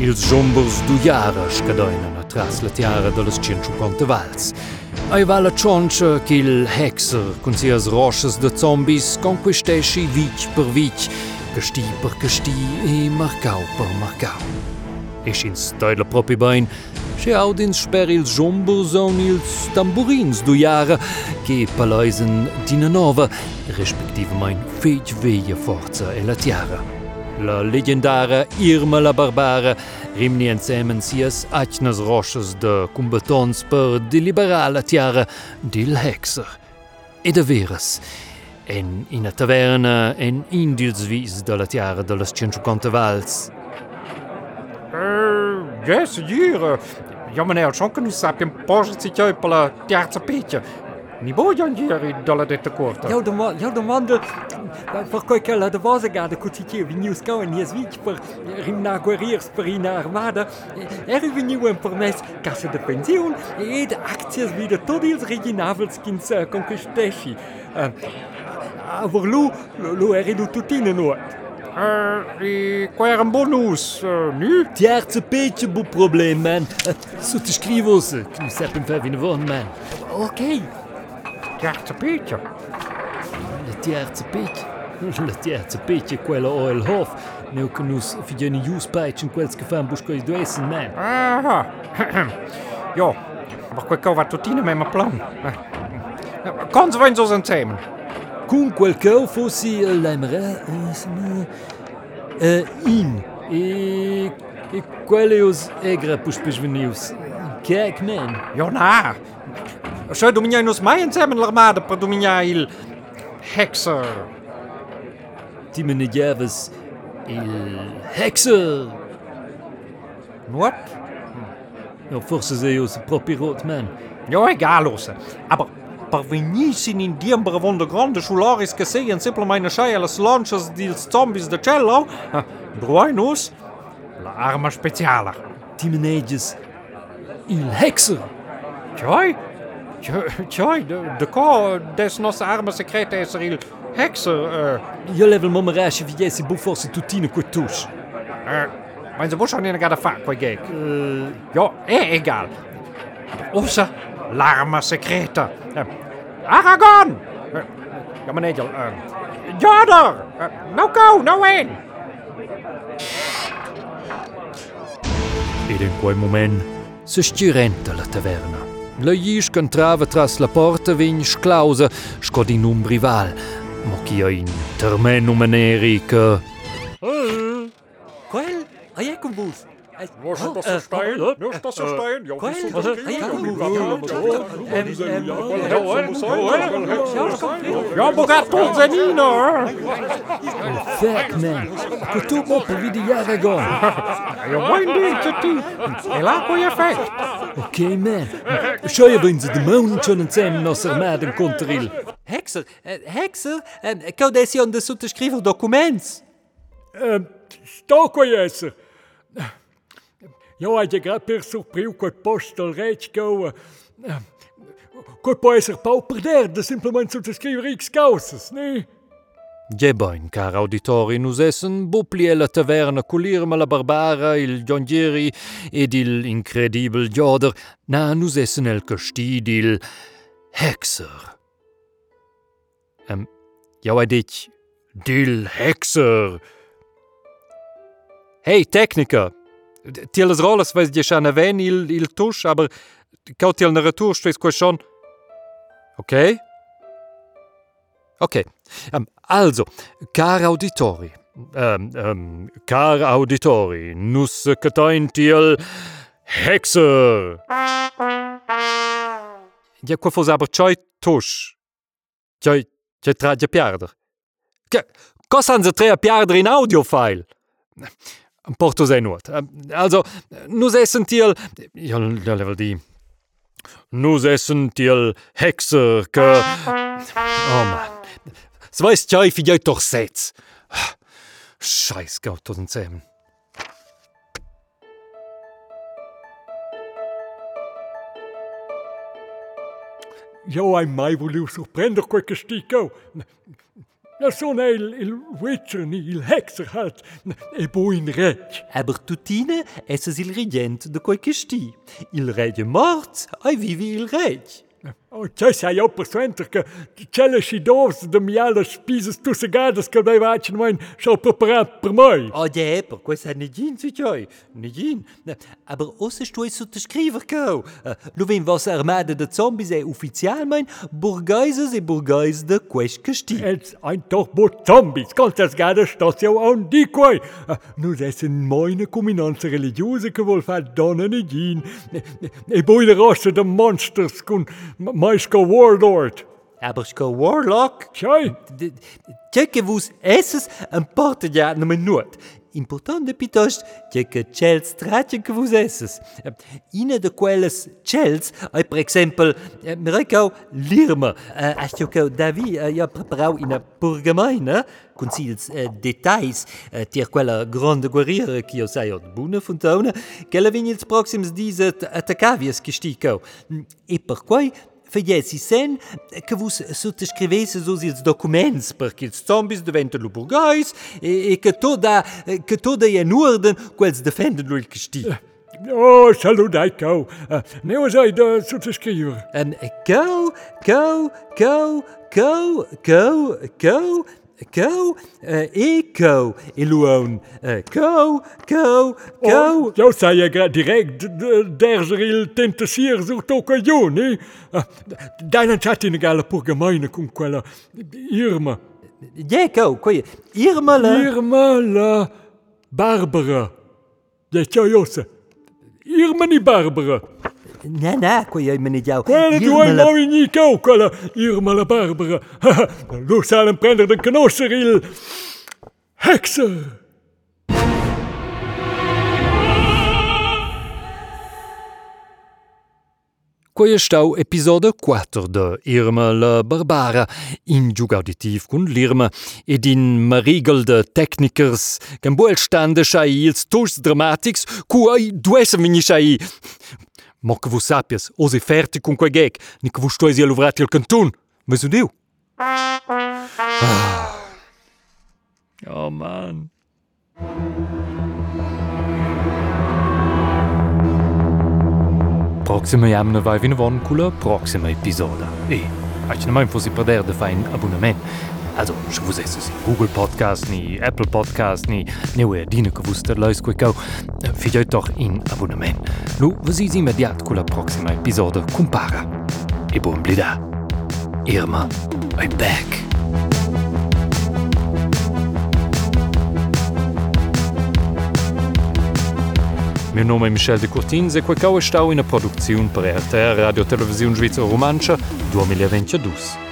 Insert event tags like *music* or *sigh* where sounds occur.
Ils jombers du jara scadoinen atras la tiara de las 150 vals. Ai va la cioncia che il hexer con sias roches de zombies conquistesci vic per vic, casti per casti e marcau per marcau. E sin stoila propi bain, se audins sper ils jombers on ils tamburins du jara che palaisen dina nova, respektive mein feit veia forza e la tiara. La legendara Irma la Barbara rimni insieme sias acnas roches de combatons per deliberar la tiara dil hexer. E de veras, en in a taverna en indils vis de la tiara de las 150 vals. Uh, yes, hier. Ja, meneer, zo kunnen we een positietje per la terza piccia. Ni voglio andare dalla detta corta. Eu domando, eu domando per quel che la devose gada cucitier veniu scau in jes vic per rimna guerriers per in armada er veniu un permess cassa de pension e de acties wieder tot ils reginavels kins uh, conquistesci. Uh, aber lu, lu er du tutine no. Uh, un bonus, uh, nu? Terza petje bu probleem, man. Que nous sapem faire vine von, man. Ok, Terza Tjertepietje. Het *laughs* tjertepietje. Het tjertepietje, quella oil hof. Nu kan ons vijden juspijtje en kwelske fan busco i duesen, man. Ah, *clears throat* Jo, ma quel cova tutino me ma plan. Cons vain so sen temen. Cum quel cau fossi l'aimerè, eh, eh, in, e, e quelli os egra puspes venius. Kijk, man. Jo, na. Zo dominai nos mai per dominare il hexer. Ti me ne javes il hexer. Wat? Ja, forse sei os propi man. Ja, egal, Osse. Aber per venissem in diembere von der grande Solaris che sehen semplicemente schei alle launches dils zombies de cello, bruinus, la arma speciale. Ti me neges il hexer. Tjoi, tjoi, de, de ko des nostre arma secreta is er il hexer, uh, Io level momerasje vi jesi bu forse tutine quei tusch. uh, maar ze moest niet gaan fa qua gek. Uh, Ja, è egal. Osse, l'arma secreta. Uh, Aragon! Uh, ja, uh, Joder! Uh, no go, no in! Ed in quel moment se stirenta la taverna. La Jisch entrava tras la porta vegn sclausa sco di un rival, ma chi ha in termenum maneri e che... Oh, quel? Aie con vos? Oh, eh, oh, dat zo staan? Ja, zijn. Fuck man. Ja, ding, die. En laat kon je man, ze de mountain eh, eh, de sottoscriver documents. Um, jesser. Jo, hai grad per surpriu quel postal rech go. Quel può essere pau per derde, semplicemente sottoscrivere X causas, ne? Gebain, car auditori, nus essen bupli la taverna culirma la barbara, il giongieri ed il incredibil joder, na nus essen el castid il hexer. Um, jau hai dit, dil hexer. Hey, tecnica! Tieles Rolles veis di schana ven il il tusch, aber kaut tiel ne retour stres quo schon. Okay? Okay. Ähm, also, car auditori. Ähm, ähm, car auditori, nus ketain tiel Hexe. Ja, quo fos aber choi tusch. Choi, choi tra de piarder. Cosa han ze tre a piarder in audiofile? Porto sei nuot. Um, Also, nus essen tiel... Ja, ja, level di... Nus essen tiel hexer, que... Oh, man. Weiß jag för jag doch sets. Scheiß Gott, das sind Zähmen. Jo, hai mai volevo surprender quel castigo. Ja, zo'n heel, heel witchen, heel heksigheid e er boin rek. Aber tutine esse il regent de quei il rege mort, ai vive il reg. Oh, c'è sai io per suenter che c'è le scidovs de miale spises tu segadas che dai vacin mein schau preparat per mai. Oh ja, per quei sa negin su cioi. Negin. Aber osse stu es sotto scriver kau. Lu vin was armada de zombies e ufficial mein burgaises e burgais de quest casti. Jetzt ein doch bo zombies, kannst das gade stas ja an di quai. Nu essen meine combinanza religiose che vol fa donna negin. E poi le rosse de monsters con Majka Warlord. Aber ska Warlock? Tjej! Tjekke vus esses en portedia nomen nuot. Important de pitost, tjekke chels tratjen que vus esses. Ine de quelles chels, ai per exempel, Lirma, lirme, eh, as tjokau Davi eh, ja preparau ina purgamaina, considels eh, detais tier quella grande guerriere qui os aiot bune fontona, quella vin ils proxims dies atacavias gesticau. E per quai Făieții sen că vă subscriveți os documentos para que os zombies deventem burgais e, e que toda, que toda é în ordine cu els defendem lui câștig. Eh, oh, saludai cău! Não ozai de subscrever. Cău, cău, cău, cău, cău, cău, Kou, ik Iloon. Kou, kou, kou. direto zei je tenta dergeril tentasier zoekt ook een jou, nee? Daarna chat in de gale pour gemeine cum quella Irma. Jij kou, koe, Irma la... Irma la Barbara. Jij tjou Irma ni Barbara. Ne, ne, koja me ni djel. Ne, ne, djoj, novi ni kao kala, Irmala Barbara. *laughs* Lufthallen brenner den Knosser, il Hexer. Quei stau episodio 4 de Irma la Barbara, in giugauditiv cun l'Irma ed in marigel de technikers, can buel stande schai ils tus dramatics, cui dues vini schai Mo che vus sapias, osi ferti cun quei gag, ni che vus stoisi aluvrati al cantun. Vesu diu? Oh man. Proxima jamna vai vina von cula proxima episoda. E, aici ne mai fosi perder de fai un abonnement. Also, se vos esses in Google Podcast, ni Apple Podcast, ni neue dine che vos der leus quei cau, figlioi doch in abonnement. Lu, vos is immediat cula proxima episoda compara. E buon blida. Irma, I'm back. Mio nome è Michel de Curtins e quel stau in a produzione per RTR Radio Televisione Svizzera Romancia 2022.